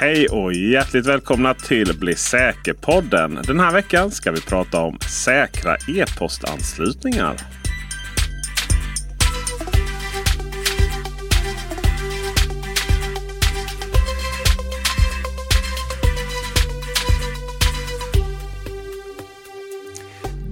Hej och hjärtligt välkomna till Bli säker-podden. Den här veckan ska vi prata om säkra e-postanslutningar.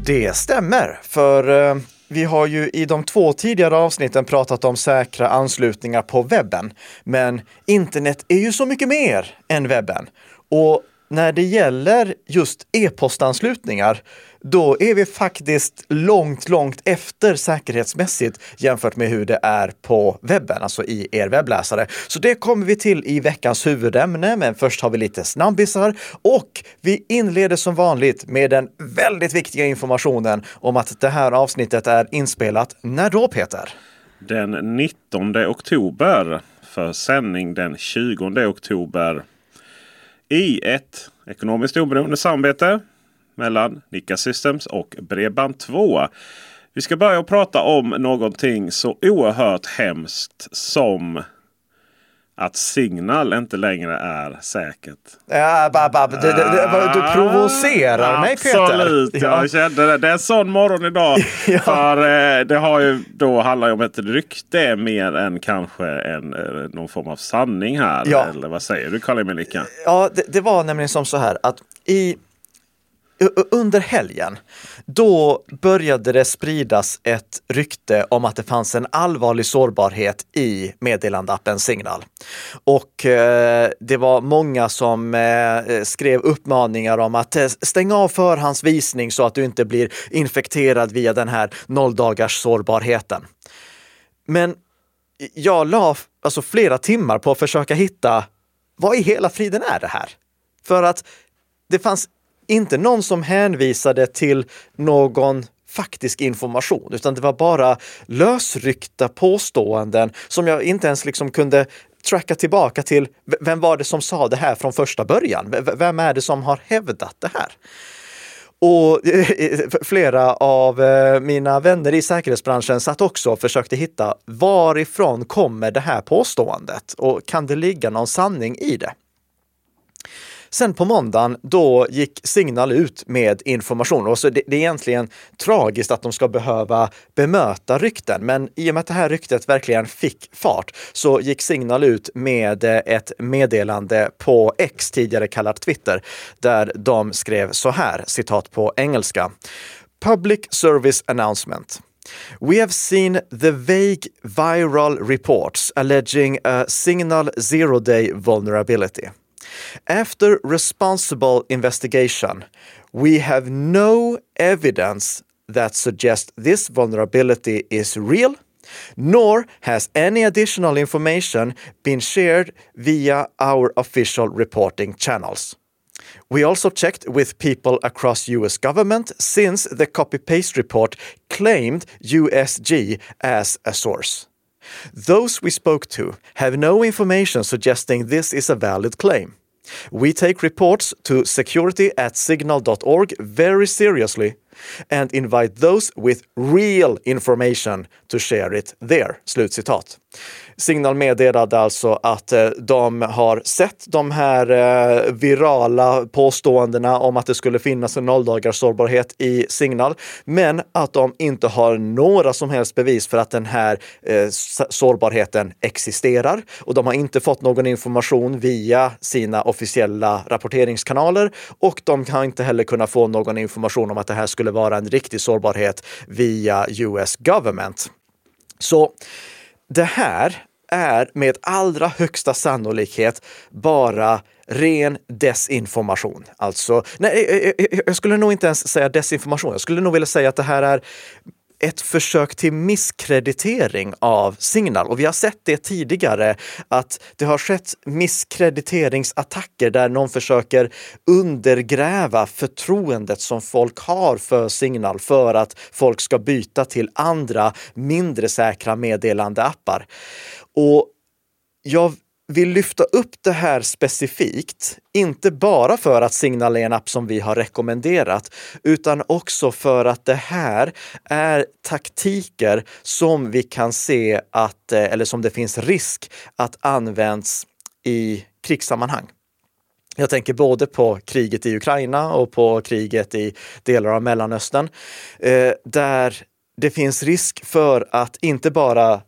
Det stämmer, för eh, vi har ju i de två tidigare avsnitten pratat om säkra anslutningar på webben. Men internet är ju så mycket mer än webben. Och när det gäller just e-postanslutningar, då är vi faktiskt långt, långt efter säkerhetsmässigt jämfört med hur det är på webben, alltså i er webbläsare. Så det kommer vi till i veckans huvudämne, men först har vi lite snabbisar och vi inleder som vanligt med den väldigt viktiga informationen om att det här avsnittet är inspelat när då, Peter? Den 19 oktober för sändning den 20 oktober i ett ekonomiskt oberoende samarbete mellan Nika Systems och Bredband2. Vi ska börja prata om någonting så oerhört hemskt som att Signal inte längre är säkert. Ja, bab, bab. Du, du, du, du provocerar mig Peter. Absolut, Ja. jag kände det. Det är en sån morgon idag. Ja. För eh, det har ju då handlar om ett rykte mer än kanske en, eh, någon form av sanning här. Ja. Eller vad säger du Karl Melika? Ja, det, det var nämligen som så här att i under helgen, då började det spridas ett rykte om att det fanns en allvarlig sårbarhet i meddelandeappen Signal. Och eh, det var många som eh, skrev uppmaningar om att eh, stänga av förhandsvisning så att du inte blir infekterad via den här nolldagars sårbarheten. Men jag la alltså flera timmar på att försöka hitta vad i hela friden är det här? För att det fanns inte någon som hänvisade till någon faktisk information, utan det var bara lösryckta påståenden som jag inte ens liksom kunde tracka tillbaka till. Vem var det som sa det här från första början? Vem är det som har hävdat det här? Och flera av eh, mina vänner i säkerhetsbranschen satt också och försökte hitta varifrån kommer det här påståendet och kan det ligga någon sanning i det? Sen på måndagen, då gick Signal ut med information. Och så det, det är egentligen tragiskt att de ska behöva bemöta rykten, men i och med att det här ryktet verkligen fick fart så gick Signal ut med ett meddelande på X, tidigare kallat Twitter, där de skrev så här, citat på engelska. Public Service Announcement. We have seen the vague viral reports alleging a Signal zero day vulnerability. After responsible investigation, we have no evidence that suggests this vulnerability is real, nor has any additional information been shared via our official reporting channels. We also checked with people across US government since the copy paste report claimed USG as a source. Those we spoke to have no information suggesting this is a valid claim. We take reports to security at signal.org very seriously and invite those with real information to share it there. Slutcitat. Signal meddelade alltså att eh, de har sett de här eh, virala påståendena om att det skulle finnas en nolldagars sårbarhet i Signal, men att de inte har några som helst bevis för att den här eh, sårbarheten existerar. Och de har inte fått någon information via sina officiella rapporteringskanaler och de har inte heller kunnat få någon information om att det här skulle vara en riktig sårbarhet via US government. Så det här är med allra högsta sannolikhet bara ren desinformation. Alltså, nej, eh, eh, eh, jag- skulle nog inte ens säga desinformation. Jag skulle nog vilja säga att det här är ett försök till misskreditering av Signal. Och vi har sett det tidigare, att det har skett misskrediteringsattacker där någon försöker undergräva förtroendet som folk har för Signal för att folk ska byta till andra mindre säkra meddelandeappar. Och jag vill lyfta upp det här specifikt, inte bara för att signalera en app som vi har rekommenderat, utan också för att det här är taktiker som vi kan se att, eh, eller som det finns risk att används i krigssammanhang. Jag tänker både på kriget i Ukraina och på kriget i delar av Mellanöstern, eh, där det finns risk för att inte bara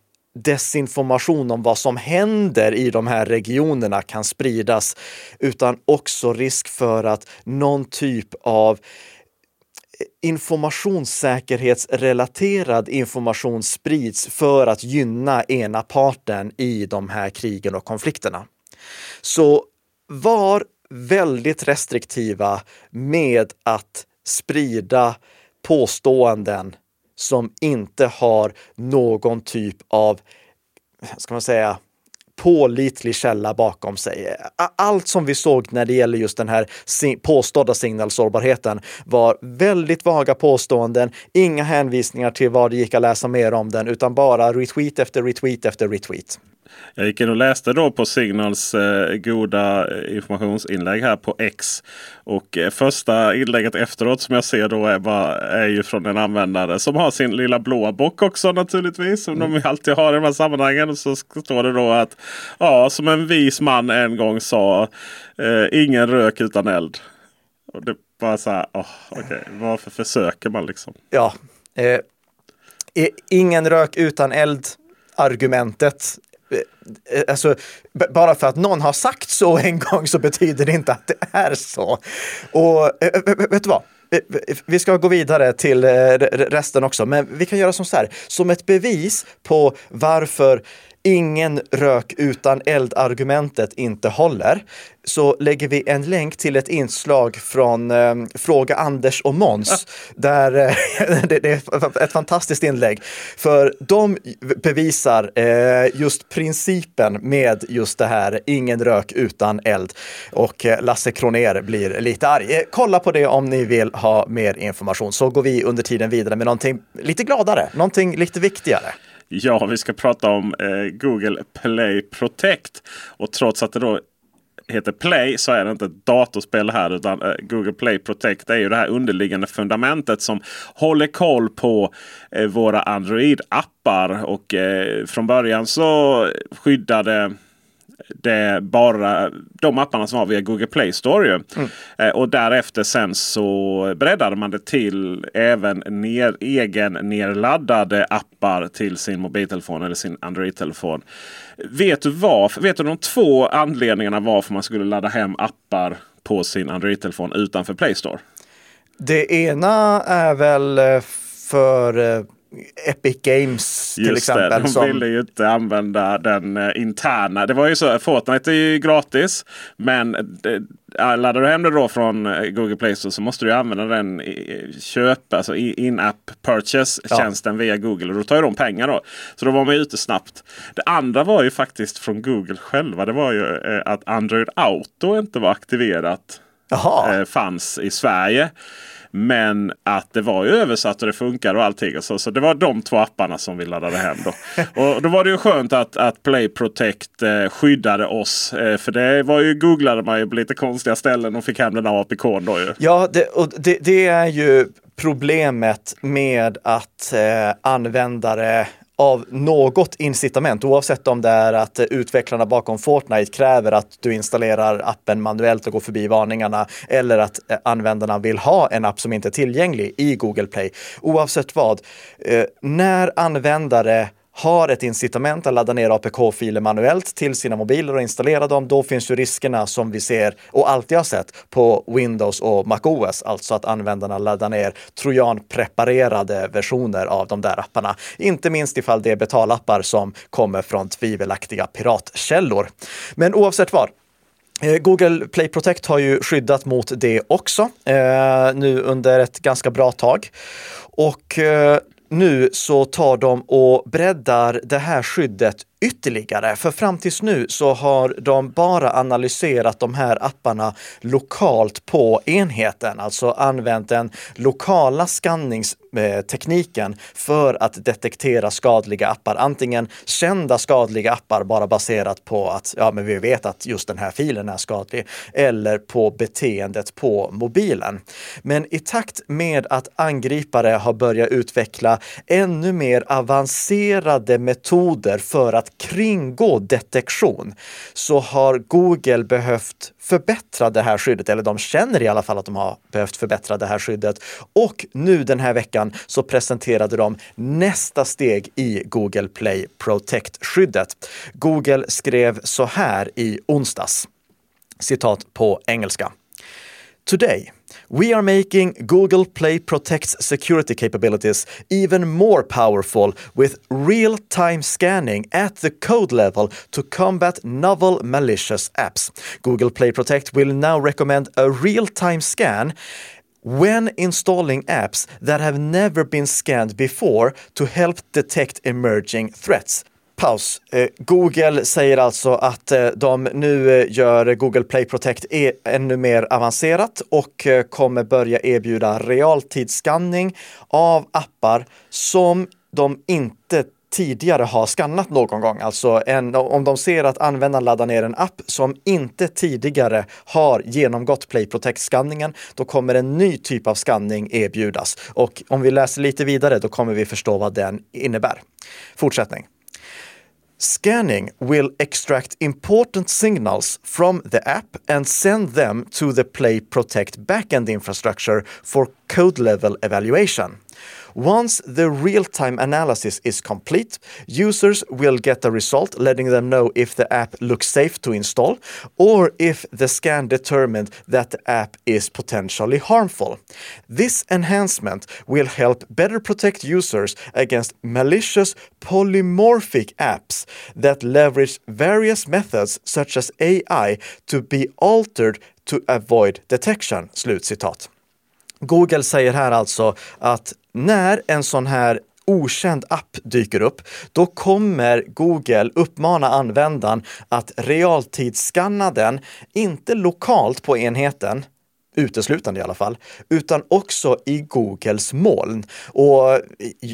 desinformation om vad som händer i de här regionerna kan spridas, utan också risk för att någon typ av informationssäkerhetsrelaterad information sprids för att gynna ena parten i de här krigen och konflikterna. Så var väldigt restriktiva med att sprida påståenden som inte har någon typ av, ska man säga, pålitlig källa bakom sig. Allt som vi såg när det gäller just den här påstådda signalsårbarheten var väldigt vaga påståenden, inga hänvisningar till vad det gick att läsa mer om den, utan bara retweet efter retweet efter retweet. Jag gick in och läste då på Signals eh, goda eh, informationsinlägg här på X. Och eh, första inlägget efteråt som jag ser då är, bara, är ju från en användare som har sin lilla blåa bock också naturligtvis. Som mm. de alltid har i de här sammanhangen. Och så står det då att ja, som en vis man en gång sa. Eh, ingen rök utan eld. Och det bara så här, oh, okay. varför försöker man liksom? Ja, eh, ingen rök utan eld argumentet Eh, alltså, bara för att någon har sagt så en gång så betyder det inte att det är så. Och eh, eh, vet du vad? Vi ska gå vidare till resten också, men vi kan göra som så här. Som ett bevis på varför ingen rök utan eld-argumentet inte håller, så lägger vi en länk till ett inslag från eh, Fråga Anders och Måns. Där, eh, det, det, är ett fantastiskt inlägg. För de bevisar eh, just principen med just det här, ingen rök utan eld. Och eh, Lasse Kroner blir lite arg. Eh, kolla på det om ni vill ha mer information, så går vi under tiden vidare med någonting lite gladare, någonting lite viktigare. Ja, vi ska prata om eh, Google Play Protect. Och trots att det då heter Play så är det inte ett datorspel här utan eh, Google Play Protect är ju det här underliggande fundamentet som håller koll på eh, våra Android-appar. Och eh, från början så skyddade det bara de apparna som var via Google Play Store. Mm. Eh, och därefter sen så breddade man det till även ner, egen nedladdade appar till sin mobiltelefon eller sin Android-telefon. Vet du varför? Vet du de två anledningarna varför man skulle ladda hem appar på sin Android-telefon utanför Play Store? Det ena är väl eh, för eh, Epic Games till Just exempel. Det, de som... ville ju inte använda den uh, interna. Det var ju så, Fortnite är ju gratis. Men det, laddar du hem det då från eh, Google Play Store så måste du använda den köp, alltså in-app purchase-tjänsten ja. via Google. Och då tar ju de pengar då. Så då var man ute snabbt. Det andra var ju faktiskt från Google själva. Det var ju att Android Auto inte var aktiverat. Uh, fanns i Sverige. Men att det var ju översatt och det funkar och allting. Så, så det var de två apparna som vi laddade hem. Då. och då var det ju skönt att, att Play Protect eh, skyddade oss. Eh, för det var ju googlade man ju på lite konstiga ställen och fick hem den här APK. Då ju. Ja, det, och det, det är ju problemet med att eh, användare av något incitament, oavsett om det är att utvecklarna bakom Fortnite kräver att du installerar appen manuellt och går förbi varningarna eller att eh, användarna vill ha en app som inte är tillgänglig i Google Play. Oavsett vad, eh, när användare har ett incitament att ladda ner APK-filer manuellt till sina mobiler och installera dem, då finns ju riskerna som vi ser och alltid har sett på Windows och MacOS, alltså att användarna laddar ner trojanpreparerade versioner av de där apparna. Inte minst ifall det är betalappar som kommer från tvivelaktiga piratkällor. Men oavsett vad, eh, Google Play Protect har ju skyddat mot det också eh, nu under ett ganska bra tag. Och eh, nu så tar de och breddar det här skyddet ytterligare. För fram tills nu så har de bara analyserat de här apparna lokalt på enheten, alltså använt den lokala skanningstekniken för att detektera skadliga appar. Antingen kända skadliga appar bara baserat på att ja, men vi vet att just den här filen är skadlig eller på beteendet på mobilen. Men i takt med att angripare har börjat utveckla ännu mer avancerade metoder för att att kringgå detektion så har Google behövt förbättra det här skyddet, eller de känner i alla fall att de har behövt förbättra det här skyddet. Och nu den här veckan så presenterade de nästa steg i Google Play Protect-skyddet. Google skrev så här i onsdags, citat på engelska. Today, we are making Google Play Protect's security capabilities even more powerful with real time scanning at the code level to combat novel malicious apps. Google Play Protect will now recommend a real time scan when installing apps that have never been scanned before to help detect emerging threats. Paus. Eh, Google säger alltså att eh, de nu eh, gör Google Play Protect e ännu mer avancerat och kommer börja erbjuda realtidsskanning av appar som de inte tidigare har skannat någon gång. Alltså en, om de ser att användaren laddar ner en app som inte tidigare har genomgått Play Protect-skanningen, då kommer en ny typ av skanning erbjudas. Och om vi läser lite vidare, då kommer vi förstå vad den innebär. Fortsättning. Scanning will extract important signals from the app and send them to the Play Protect backend infrastructure for code level evaluation. Once the real-time analysis is complete, users will get a result letting them know if the app looks safe to install or if the scan determined that the app is potentially harmful. This enhancement will help better protect users against malicious polymorphic apps that leverage various methods such as AI to be altered to avoid detection. Slutcitat. Google säger här alltså att när en sån här okänd app dyker upp, då kommer Google uppmana användaren att realtidsskanna den, inte lokalt på enheten, uteslutande i alla fall, utan också i Googles moln. Och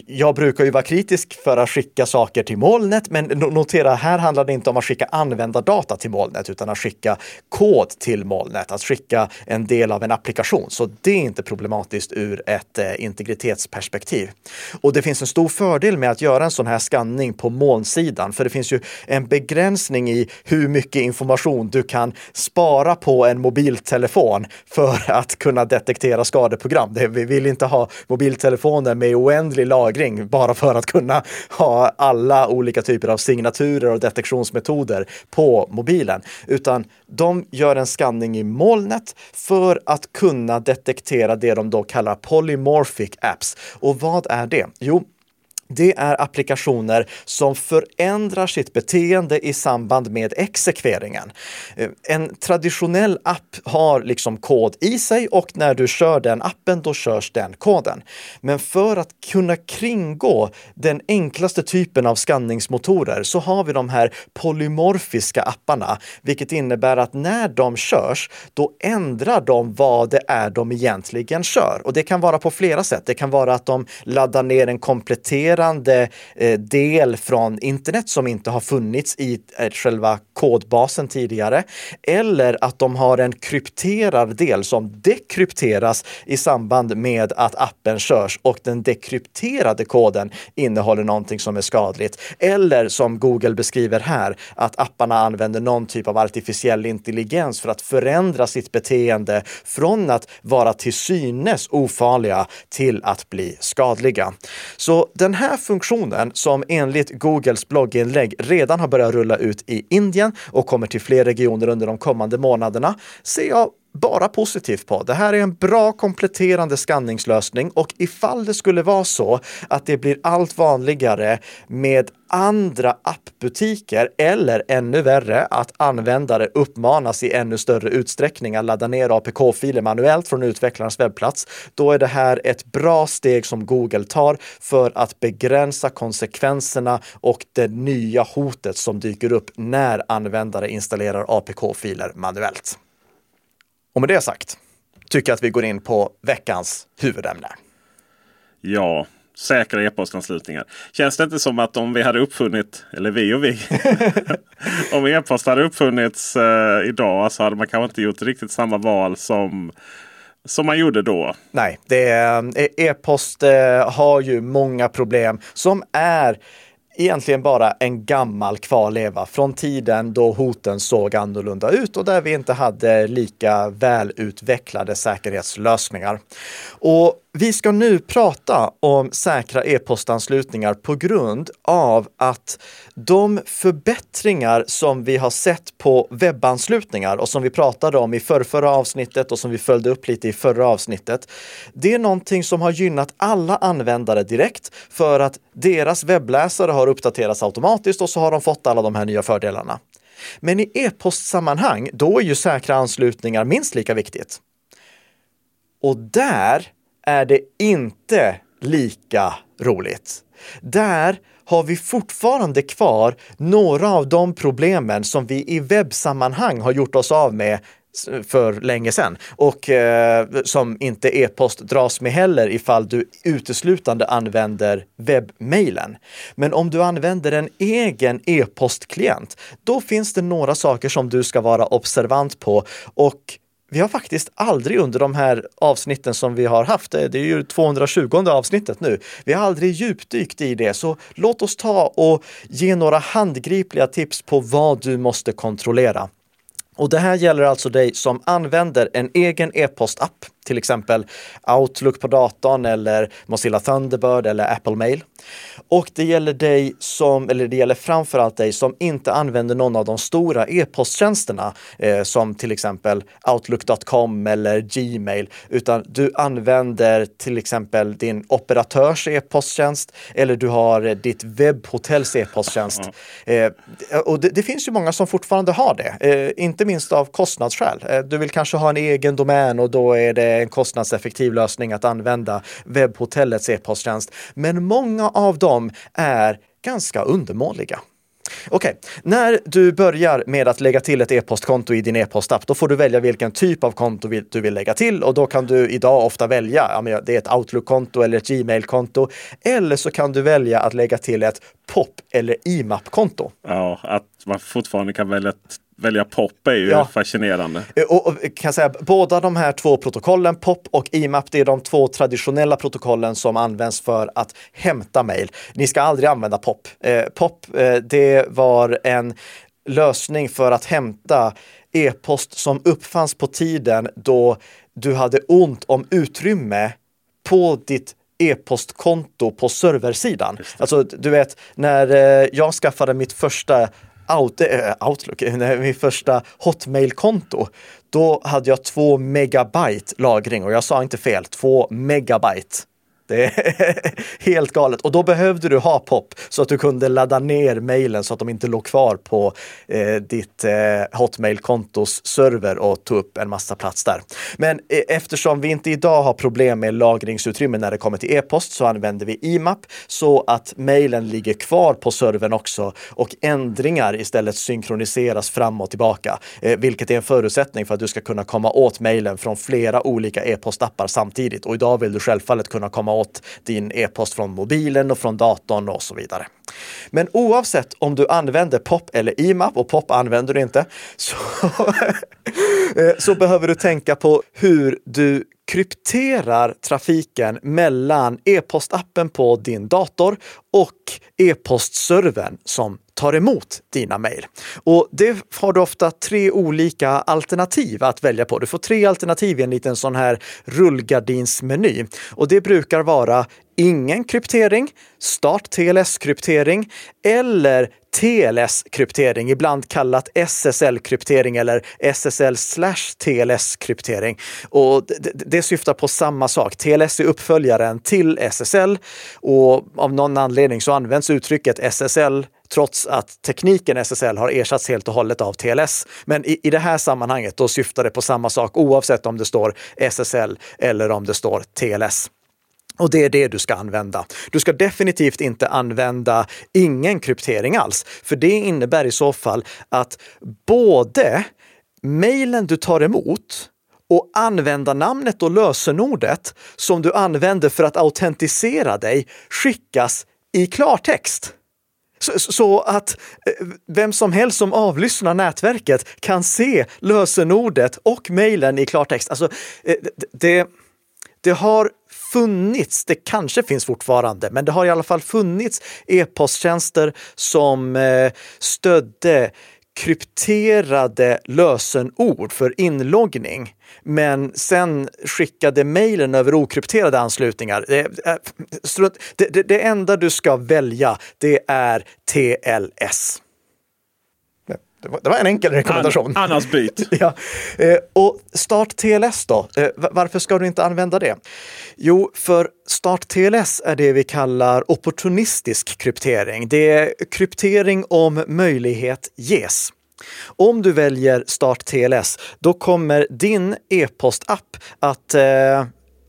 jag brukar ju vara kritisk för att skicka saker till molnet, men notera, här handlar det inte om att skicka användardata till molnet, utan att skicka kod till molnet, att skicka en del av en applikation. Så det är inte problematiskt ur ett eh, integritetsperspektiv. Och det finns en stor fördel med att göra en sån här skanning på molnsidan, för det finns ju en begränsning i hur mycket information du kan spara på en mobiltelefon för för att kunna detektera skadeprogram. vi vill inte ha mobiltelefoner med oändlig lagring bara för att kunna ha alla olika typer av signaturer och detektionsmetoder på mobilen, utan de gör en skanning i molnet för att kunna detektera det de då kallar polymorphic apps. Och vad är det? Jo, det är applikationer som förändrar sitt beteende i samband med exekveringen. Eh, en traditionell app har liksom kod i sig och när du kör den appen, då körs den koden. Men för att kunna kringgå den enklaste typen av skanningsmotorer så har vi de här polymorfiska apparna, vilket innebär att när de körs, då ändrar de vad det är de egentligen kör. Och det kan vara på flera sätt. Det kan vara att de laddar ner en kompletterande kompletterande eh, del från internet som inte har funnits i eh, själva kodbasen tidigare. Eller att de har en krypterad del som dekrypteras i samband med att appen körs och den dekrypterade koden innehåller någonting som är skadligt. Eller som Google beskriver här, att apparna använder någon typ av artificiell intelligens för att förändra sitt beteende från att vara till synes ofarliga till att bli skadliga. Så den här här funktionen som enligt Googles blogginlägg redan har börjat rulla ut i Indien och kommer till fler regioner under de kommande månaderna ser jag bara positivt på. Det här är en bra kompletterande skanningslösning och ifall det skulle vara så att det blir allt vanligare med andra appbutiker eller ännu värre att användare uppmanas i ännu större utsträckning att ladda ner APK-filer manuellt från utvecklarens webbplats, då är det här ett bra steg som Google tar för att begränsa konsekvenserna och det nya hotet som dyker upp när användare installerar APK-filer manuellt. Och med det sagt tycker jag att vi går in på veckans huvudämne. Ja, säkra e-postanslutningar. Känns det inte som att om vi hade uppfunnit, eller vi och vi, om e-post hade uppfunnits eh, idag så hade man kanske inte gjort riktigt samma val som som man gjorde då. Nej, e-post eh, har ju många problem som är egentligen bara en gammal kvarleva från tiden då hoten såg annorlunda ut och där vi inte hade lika välutvecklade säkerhetslösningar. Och vi ska nu prata om säkra e-postanslutningar på grund av att de förbättringar som vi har sett på webbanslutningar och som vi pratade om i förra avsnittet och som vi följde upp lite i förra avsnittet. Det är någonting som har gynnat alla användare direkt för att deras webbläsare har uppdaterats automatiskt och så har de fått alla de här nya fördelarna. Men i e-postsammanhang, då är ju säkra anslutningar minst lika viktigt. Och där är det inte lika roligt. Där har vi fortfarande kvar några av de problemen som vi i webbsammanhang har gjort oss av med för länge sedan och eh, som inte e-post dras med heller ifall du uteslutande använder webbmailen. Men om du använder en egen e-postklient, då finns det några saker som du ska vara observant på och vi har faktiskt aldrig under de här avsnitten som vi har haft, eh, det är ju 220 avsnittet nu, vi har aldrig djupdykt i det. Så låt oss ta och ge några handgripliga tips på vad du måste kontrollera. Och det här gäller alltså dig som använder en egen e-postapp till exempel Outlook på datorn eller Mozilla Thunderbird eller Apple Mail. Och det gäller dig som, eller det gäller framförallt dig som inte använder någon av de stora e-posttjänsterna eh, som till exempel Outlook.com eller Gmail, utan du använder till exempel din operatörs e-posttjänst eller du har ditt webbhotells e-posttjänst. Eh, och det, det, finns ju många som fortfarande har det, eh, inte minst av kostnadsskäl. Eh, du vill kanske ha en egen domän och då är det en kostnadseffektiv lösning att använda webbhotellets e-posttjänst. Men många av dem är ganska undermåliga. Okej, okay. när du börjar med att lägga till ett e-postkonto i din e-postapp, då får du välja vilken typ av konto du vill lägga till och då kan du idag ofta välja, ja, det är ett Outlook-konto eller ett Gmail-konto. Eller så kan du välja att lägga till ett POP eller IMAP-konto. Ja, att man fortfarande kan välja ett välja POP är ju ja. fascinerande. Eh, och, och, kan säga, båda de här två protokollen, POP och IMAP, det är de två traditionella protokollen som används för att hämta mejl. Ni ska aldrig använda POP. Eh, POP, eh, det var en lösning för att hämta e-post som uppfanns på tiden då du hade ont om utrymme på ditt e-postkonto på serversidan. Alltså, du vet, när eh, jag skaffade mitt första out, äh, Outlook, eh, mitt första Hotmail-konto, då hade jag två megabyte lagring och jag sa inte fel, två megabyte. Det är helt galet. Och då behövde du ha POP så att du kunde ladda ner mejlen så att de inte låg kvar på eh, ditt eh, Hotmail-kontos server och tog upp en massa plats där. Men eh, eftersom vi inte idag har problem med lagringsutrymme när det kommer till e-post så använder vi IMAP så att mejlen ligger kvar på servern också och ändringar istället synkroniseras fram och tillbaka, eh, vilket är en förutsättning för att du ska kunna komma åt mejlen från flera olika e-postappar samtidigt. Och idag vill du självfallet kunna komma åt din e-post från mobilen och från datorn och så vidare. Men oavsett om du använder POP eller IMAP och POP använder du inte, så, eh, så behöver du tänka på hur du krypterar trafiken mellan e-postappen på din dator och e-postservern som tar emot dina mejl. Och det har du ofta tre olika alternativ att välja på. Du får tre alternativ i en liten sån här rullgardinsmeny. Och det brukar vara ingen kryptering, start TLS-kryptering eller TLS-kryptering, ibland kallat SSL-kryptering eller SSL slash TLS-kryptering. Och det, det syftar på samma sak. TLS är uppföljaren till SSL och av någon anledning så används uttrycket SSL trots att tekniken SSL har ersatts helt och hållet av TLS. Men i, i det här sammanhanget då syftar det på samma sak oavsett om det står SSL eller om det står TLS. Och det är det du ska använda. Du ska definitivt inte använda ingen kryptering alls, för det innebär i så fall att både mejlen du tar emot och användarnamnet och lösenordet som du använder för att autentisera dig skickas i klartext. Så, så, att eh, vem som helst som avlyssnar nätverket kan se lösenordet och mejlen i klartext. Alltså, eh, det, det har funnits, det kanske finns fortfarande, men det har i alla fall funnits e-posttjänster som eh, stödde krypterade lösenord för inloggning, men sen skickade mejlen över okrypterade anslutningar. Det, eh, det, det enda du ska välja, det är TLS. Det var en enkel rekommendation. An, annars byt. ja. Eh, och Start TLS då? Eh, varför ska du inte använda det? Jo, för Start TLS är det vi kallar opportunistisk kryptering. Det är kryptering om möjlighet ges. Om du väljer Start TLS, då kommer din e-postapp att eh,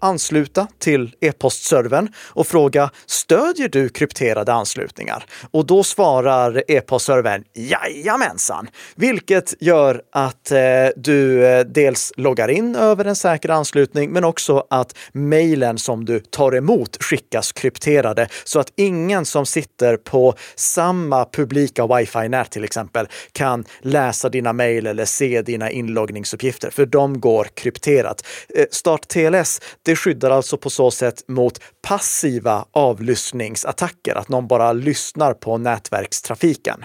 ansluta till e-postservern och fråga stödjer du krypterade anslutningar? Och då svarar e-postservern jajamensan, vilket gör att eh, du eh, dels loggar in över en säker anslutning, men också att mejlen som du tar emot skickas krypterade så att ingen som sitter på samma publika wifi-nät till exempel kan läsa dina mejl eller se dina inloggningsuppgifter, för de går krypterat. Eh, Start TLS, det det skyddar alltså på så sätt mot passiva avlyssningsattacker, att någon bara lyssnar på nätverkstrafiken.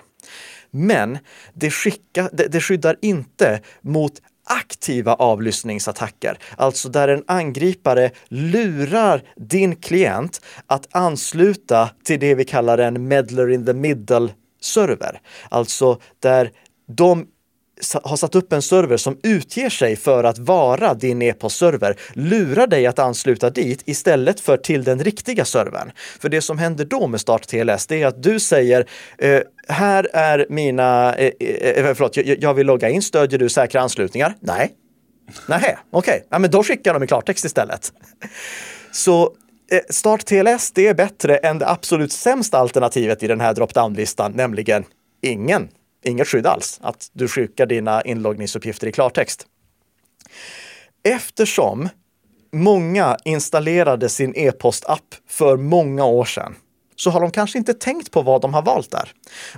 Men det, skicka, det, det skyddar inte mot aktiva avlyssningsattacker, alltså där en angripare lurar din klient att ansluta till det vi kallar en medler in the middle server. Alltså där de har satt upp en server som utger sig för att vara din e-postserver, lurar dig att ansluta dit istället för till den riktiga servern. För det som händer då med Start TLS, det är att du säger eh, här är mina, eh, eh, eh, förlåt, jag, jag vill logga in, stödjer du säkra anslutningar? Nej. Nej, okej, okay. ja, men då skickar de i klartext istället. Så eh, Start TLS, det är bättre än det absolut sämsta alternativet i den här drop-down-listan, nämligen ingen inget skydd alls, att du skickar dina inloggningsuppgifter i klartext. Eftersom många installerade sin e-postapp för många år sedan så har de kanske inte tänkt på vad de har valt där.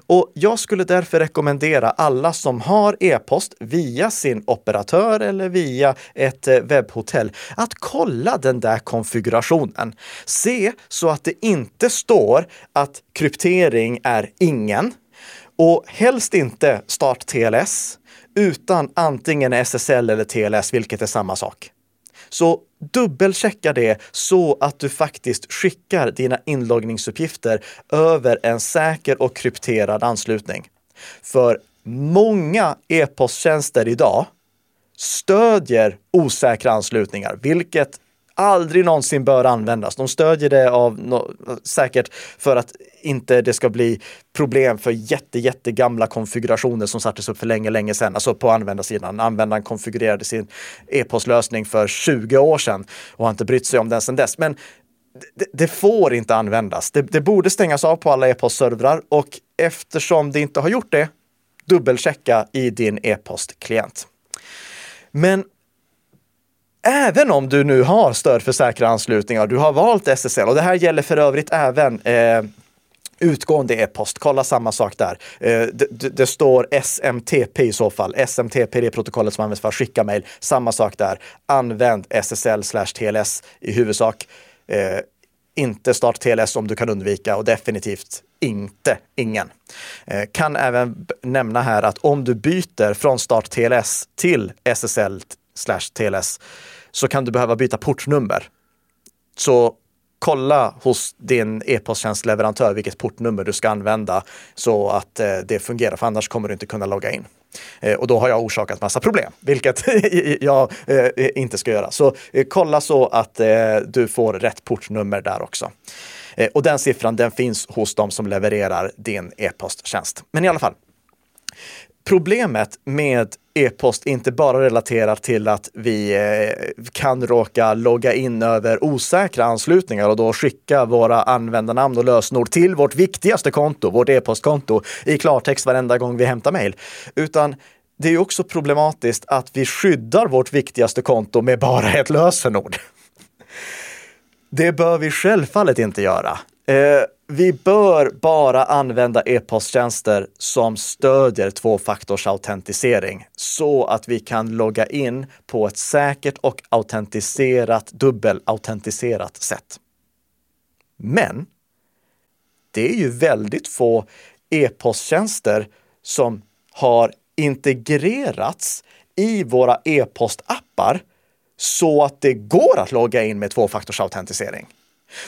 Och jag skulle därför rekommendera alla som har e-post via sin operatör eller via ett eh, webbhotell att kolla den där konfigurationen. Se så att det inte står att kryptering är ingen och helst inte start TLS, utan antingen SSL eller TLS, vilket är samma sak. Så dubbelchecka det så att du faktiskt skickar dina inloggningsuppgifter över en säker och krypterad anslutning. För många e-posttjänster idag stödjer osäkra anslutningar, vilket aldrig någonsin bör användas. De stödjer det av no säkert för att inte det ska bli problem för jätte, jättegamla konfigurationer som sattes upp för länge, länge sedan, alltså på användarsidan. Användaren konfigurerade sin e-postlösning för 20 år sedan och har inte brytt sig om den sedan dess. Men det, det får inte användas. Det, det borde stängas av på alla e-postservrar och eftersom det inte har gjort det, dubbelchecka i din e-postklient. Men Även om du nu har stöd för säkra anslutningar, du har valt SSL och det här gäller för övrigt även eh, utgående e-post. Kolla samma sak där. Eh, det, det, står SMTP i så fall. SMTP är det protokollet som används för att skicka mejl. Samma sak där. Använd SSL slash TLS i huvudsak. Eh, inte start TLS om du kan undvika och definitivt inte ingen. Eh, kan även nämna här att om du byter från start TLS till SSL TLS så kan du behöva byta portnummer. Så kolla hos din e-posttjänstleverantör vilket portnummer du ska använda så att eh, det fungerar, för annars kommer du inte kunna logga in. Eh, och då har jag orsakat massa problem, vilket jag eh, inte ska göra. Så kolla så att du får rätt portnummer där också. Och den siffran den finns hos de som levererar din e-posttjänst. Men i alla fall, Problemet med e-post inte bara relaterat till att vi eh, kan råka logga in över osäkra anslutningar och då skicka våra användarnamn och lösenord till vårt viktigaste konto, vårt e-postkonto, i klartext varenda gång vi hämtar mejl. Utan det är också problematiskt att vi skyddar vårt viktigaste konto med bara ett lösenord. Det bör vi självfallet inte göra. Eh, vi bör bara använda e-posttjänster som stödjer tvåfaktorsautentisering så att vi kan logga in på ett säkert och autentiserat, dubbelautentiserat sätt. Men det är ju väldigt få e-posttjänster som har integrerats i våra e-postappar så att det går att logga in med tvåfaktorsautentisering.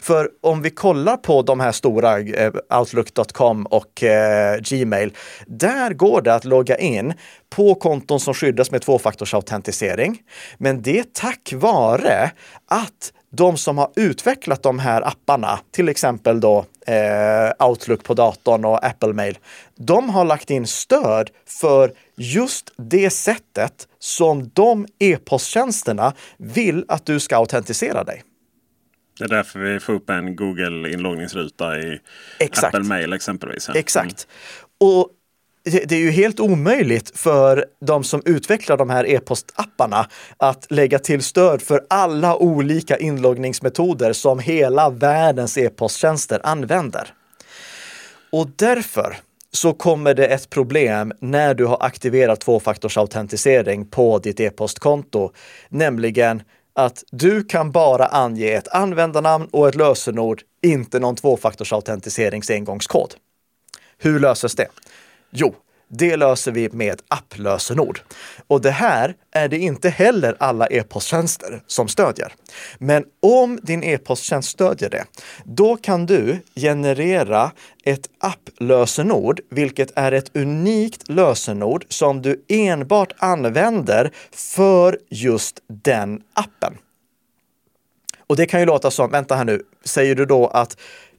För om vi kollar på de här stora, eh, Outlook.com och eh, Gmail, där går det att logga in på konton som skyddas med tvåfaktorsautentisering. Men det är tack vare att de som har utvecklat de här apparna, till exempel då eh, Outlook på datorn och Apple Mail, de har lagt in stöd för just det sättet som de e-posttjänsterna vill att du ska autentisera dig. Det är därför vi får upp en Google-inloggningsruta i Exakt. Apple Mail exempelvis. Exakt. Och det är ju helt omöjligt för de som utvecklar de här e-postapparna att lägga till stöd för alla olika inloggningsmetoder som hela världens e-posttjänster använder. Och därför så kommer det ett problem när du har aktiverat tvåfaktorsautentisering på ditt e-postkonto, nämligen att du kan bara ange ett användarnamn och ett lösenord, inte någon tvåfaktorsautentiserings engångskod. Hur löses det? Jo, det löser vi med ett applösenord. Och det här är det inte heller alla e-posttjänster som stödjer. Men om din e-posttjänst stödjer det, då kan du generera ett applösenord, vilket är ett unikt lösenord som du enbart använder för just den appen. Och det kan ju låta som, vänta här nu, säger du då att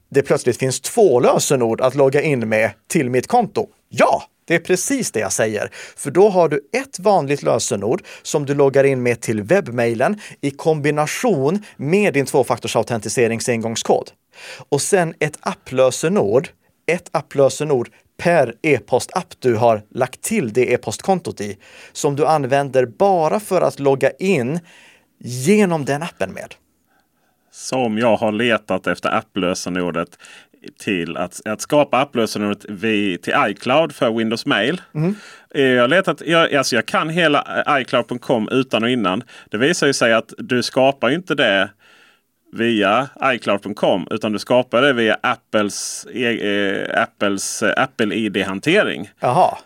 det plötsligt finns två lösenord att logga in med till mitt konto? Ja, det är precis det jag säger. För då har du ett vanligt lösenord som du loggar in med till webbmailen i kombination med din tvåfaktorsautentiserings engångskod. Och sen ett applösenord, ett applösenord per e-postapp du har lagt till det e-postkontot i, som du använder bara för att logga in genom den appen med. Som jag har letat efter applösenordet till att, att skapa applösenordet till iCloud för Windows Mail. Mm. Jag, har letat, jag, alltså jag kan hela iCloud.com utan och innan. Det visar ju sig att du skapar inte det via iCloud.com utan du skapar det via Apples, eh, Apples eh, Apple ID-hantering.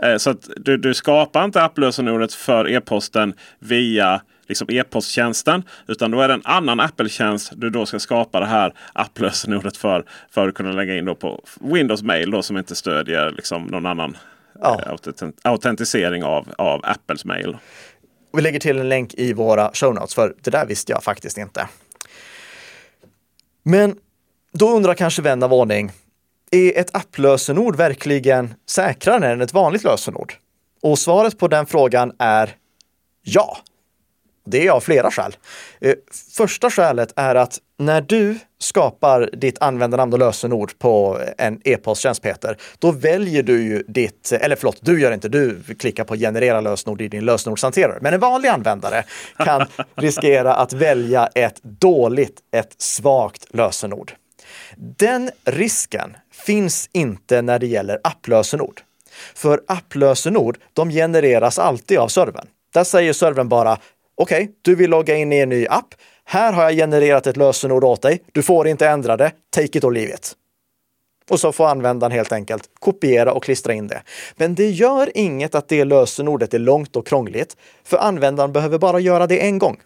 Eh, så att du, du skapar inte applösenordet för e-posten via liksom e-posttjänsten. Utan då är det en annan Apple-tjänst du då ska skapa det här applösenordet för. För att kunna lägga in då på Windows Mail då, som inte stödjer liksom någon annan ja. eh, autentisering av, av Apples mail. Vi lägger till en länk i våra show notes för det där visste jag faktiskt inte. Men då undrar kanske vän av ordning, är ett applösenord verkligen säkrare än ett vanligt lösenord? Och svaret på den frågan är ja. Det är av flera skäl. Eh, första skälet är att när du skapar ditt användarnamn och lösenord på en e-posttjänst, Peter, då väljer du ju ditt, eller förlåt, du gör inte, du klickar på generera lösenord i din lösenordshanterare. Men en vanlig användare kan riskera att välja ett dåligt, ett svagt lösenord. Den risken finns inte när det gäller applösenord. För applösenord, de genereras alltid av servern. Där säger servern bara Okej, okay, du vill logga in i en ny app. Här har jag genererat ett lösenord åt dig. Du får inte ändra det. Take it or leave it. Och så får användaren helt enkelt kopiera och klistra in det. Men det gör inget att det lösenordet är långt och krångligt, för användaren behöver bara göra det en gång.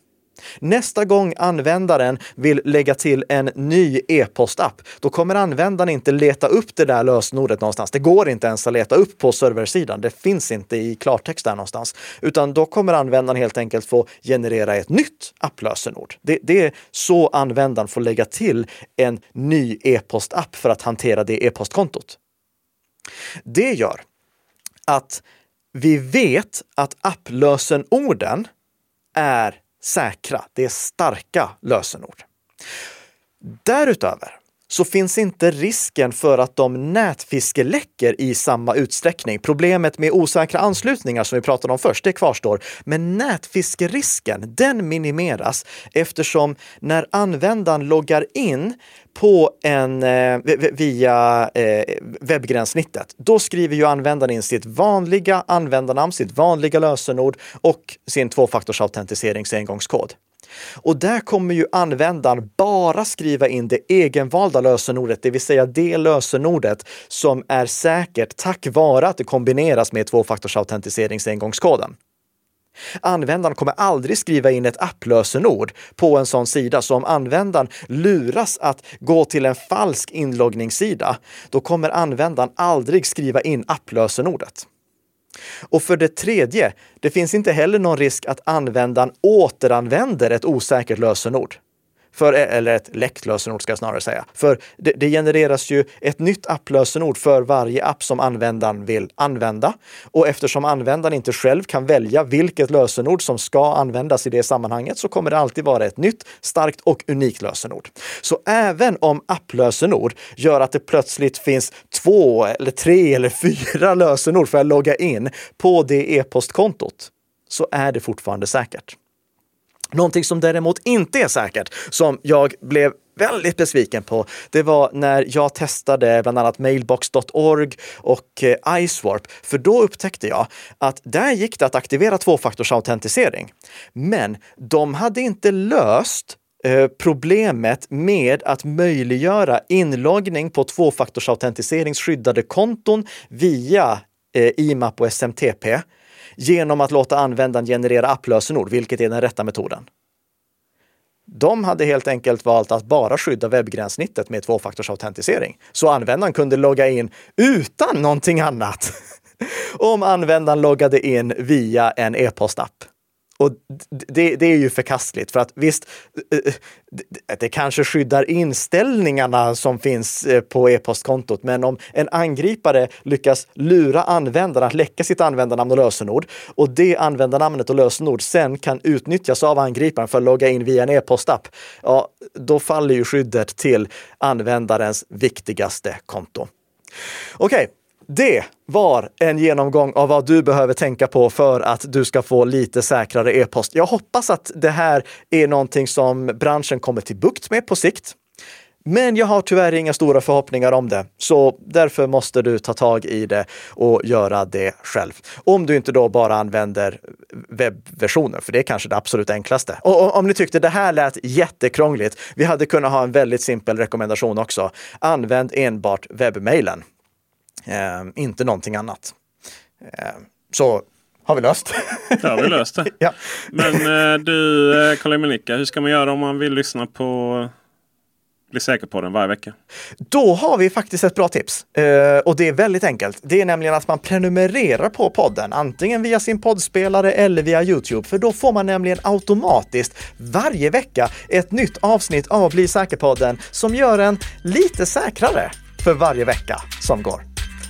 Nästa gång användaren vill lägga till en ny e-postapp, då kommer användaren inte leta upp det där lösenordet någonstans. Det går inte ens att leta upp på serversidan. Det finns inte i klartext där någonstans, utan då kommer användaren helt enkelt få generera ett nytt applösenord. Det, det är så användaren får lägga till en ny e-postapp för att hantera det e-postkontot. Det gör att vi vet att applösenorden är säkra, det är starka lösenord. Därutöver så finns inte risken för att de nätfiskeläcker i samma utsträckning. Problemet med osäkra anslutningar som vi pratade om först, det kvarstår. Men nätfiskerisken, den minimeras eftersom när användaren loggar in på en, eh, via eh, webbgränssnittet, då skriver ju användaren in sitt vanliga användarnamn, sitt vanliga lösenord och sin tvåfaktorsautentiseringsengångskod. Och där kommer ju användaren bara skriva in det egenvalda lösenordet, det vill säga det lösenordet som är säkert tack vare att det kombineras med tvåfaktorsautentiseringsengångskoden. Användaren kommer aldrig skriva in ett applösenord på en sån sida, så om användaren luras att gå till en falsk inloggningssida, då kommer användaren aldrig skriva in applösenordet. Och för det tredje, det finns inte heller någon risk att användaren återanvänder ett osäkert lösenord. För, eller ett läckt lösenord ska jag snarare säga. För det, det genereras ju ett nytt applösenord för varje app som användaren vill använda. Och eftersom användaren inte själv kan välja vilket lösenord som ska användas i det sammanhanget så kommer det alltid vara ett nytt, starkt och unikt lösenord. Så även om applösenord gör att det plötsligt finns två eller tre eller fyra lösenord för att logga in på det e-postkontot så är det fortfarande säkert. Någonting som däremot inte är säkert, som jag blev väldigt besviken på, det var när jag testade bland annat mailbox.org och eh, iSwarp. För då upptäckte jag att där gick det att aktivera tvåfaktorsautentisering. Men de hade inte löst eh, problemet med att möjliggöra inloggning på tvåfaktorsautentiseringsskyddade konton via eh, IMAP och SMTP genom att låta användaren generera applösenord, vilket är den rätta metoden. De hade helt enkelt valt att bara skydda webbgränssnittet med tvåfaktorsautentisering. Så användaren kunde logga in utan någonting annat. Om användaren loggade in via en e-postapp. Och det, det, är ju förkastligt för att visst, eh, eh, det kanske skyddar inställningarna som finns eh, på e-postkontot. Men om en angripare lyckas lura användaren att läcka sitt användarnamn och lösenord och det användarnamnet och lösenord sen kan utnyttjas av angriparen för att logga in via en e-postapp, ja, då faller ju skyddet till användarens viktigaste konto. Okej, okay. Det var en genomgång av vad du behöver tänka på för att du ska få lite säkrare e-post. Jag hoppas att det här är någonting som branschen kommer till bukt med på sikt. Men jag har tyvärr inga stora förhoppningar om det, så därför måste du ta tag i det och göra det själv. Om du inte då bara använder webbversionen, för det är kanske det absolut enklaste. Och om ni tyckte det här lät jättekrångligt, vi hade kunnat ha en väldigt simpel rekommendation också. Använd enbart webbmailen. Eh, inte någonting annat. Eh, så har vi löst. Ja, har vi löst det. ja. Men eh, du, eh, Karl Emilicka, hur ska man göra om man vill lyssna på bli säker på den varje vecka. Då har vi faktiskt ett bra tips. Uh, och det är väldigt enkelt. Det är nämligen att man prenumererar på podden, antingen via sin poddspelare eller via Youtube. För då får man nämligen automatiskt varje vecka ett nytt avsnitt av Bli säker-podden som gör en lite säkrare för varje vecka som går.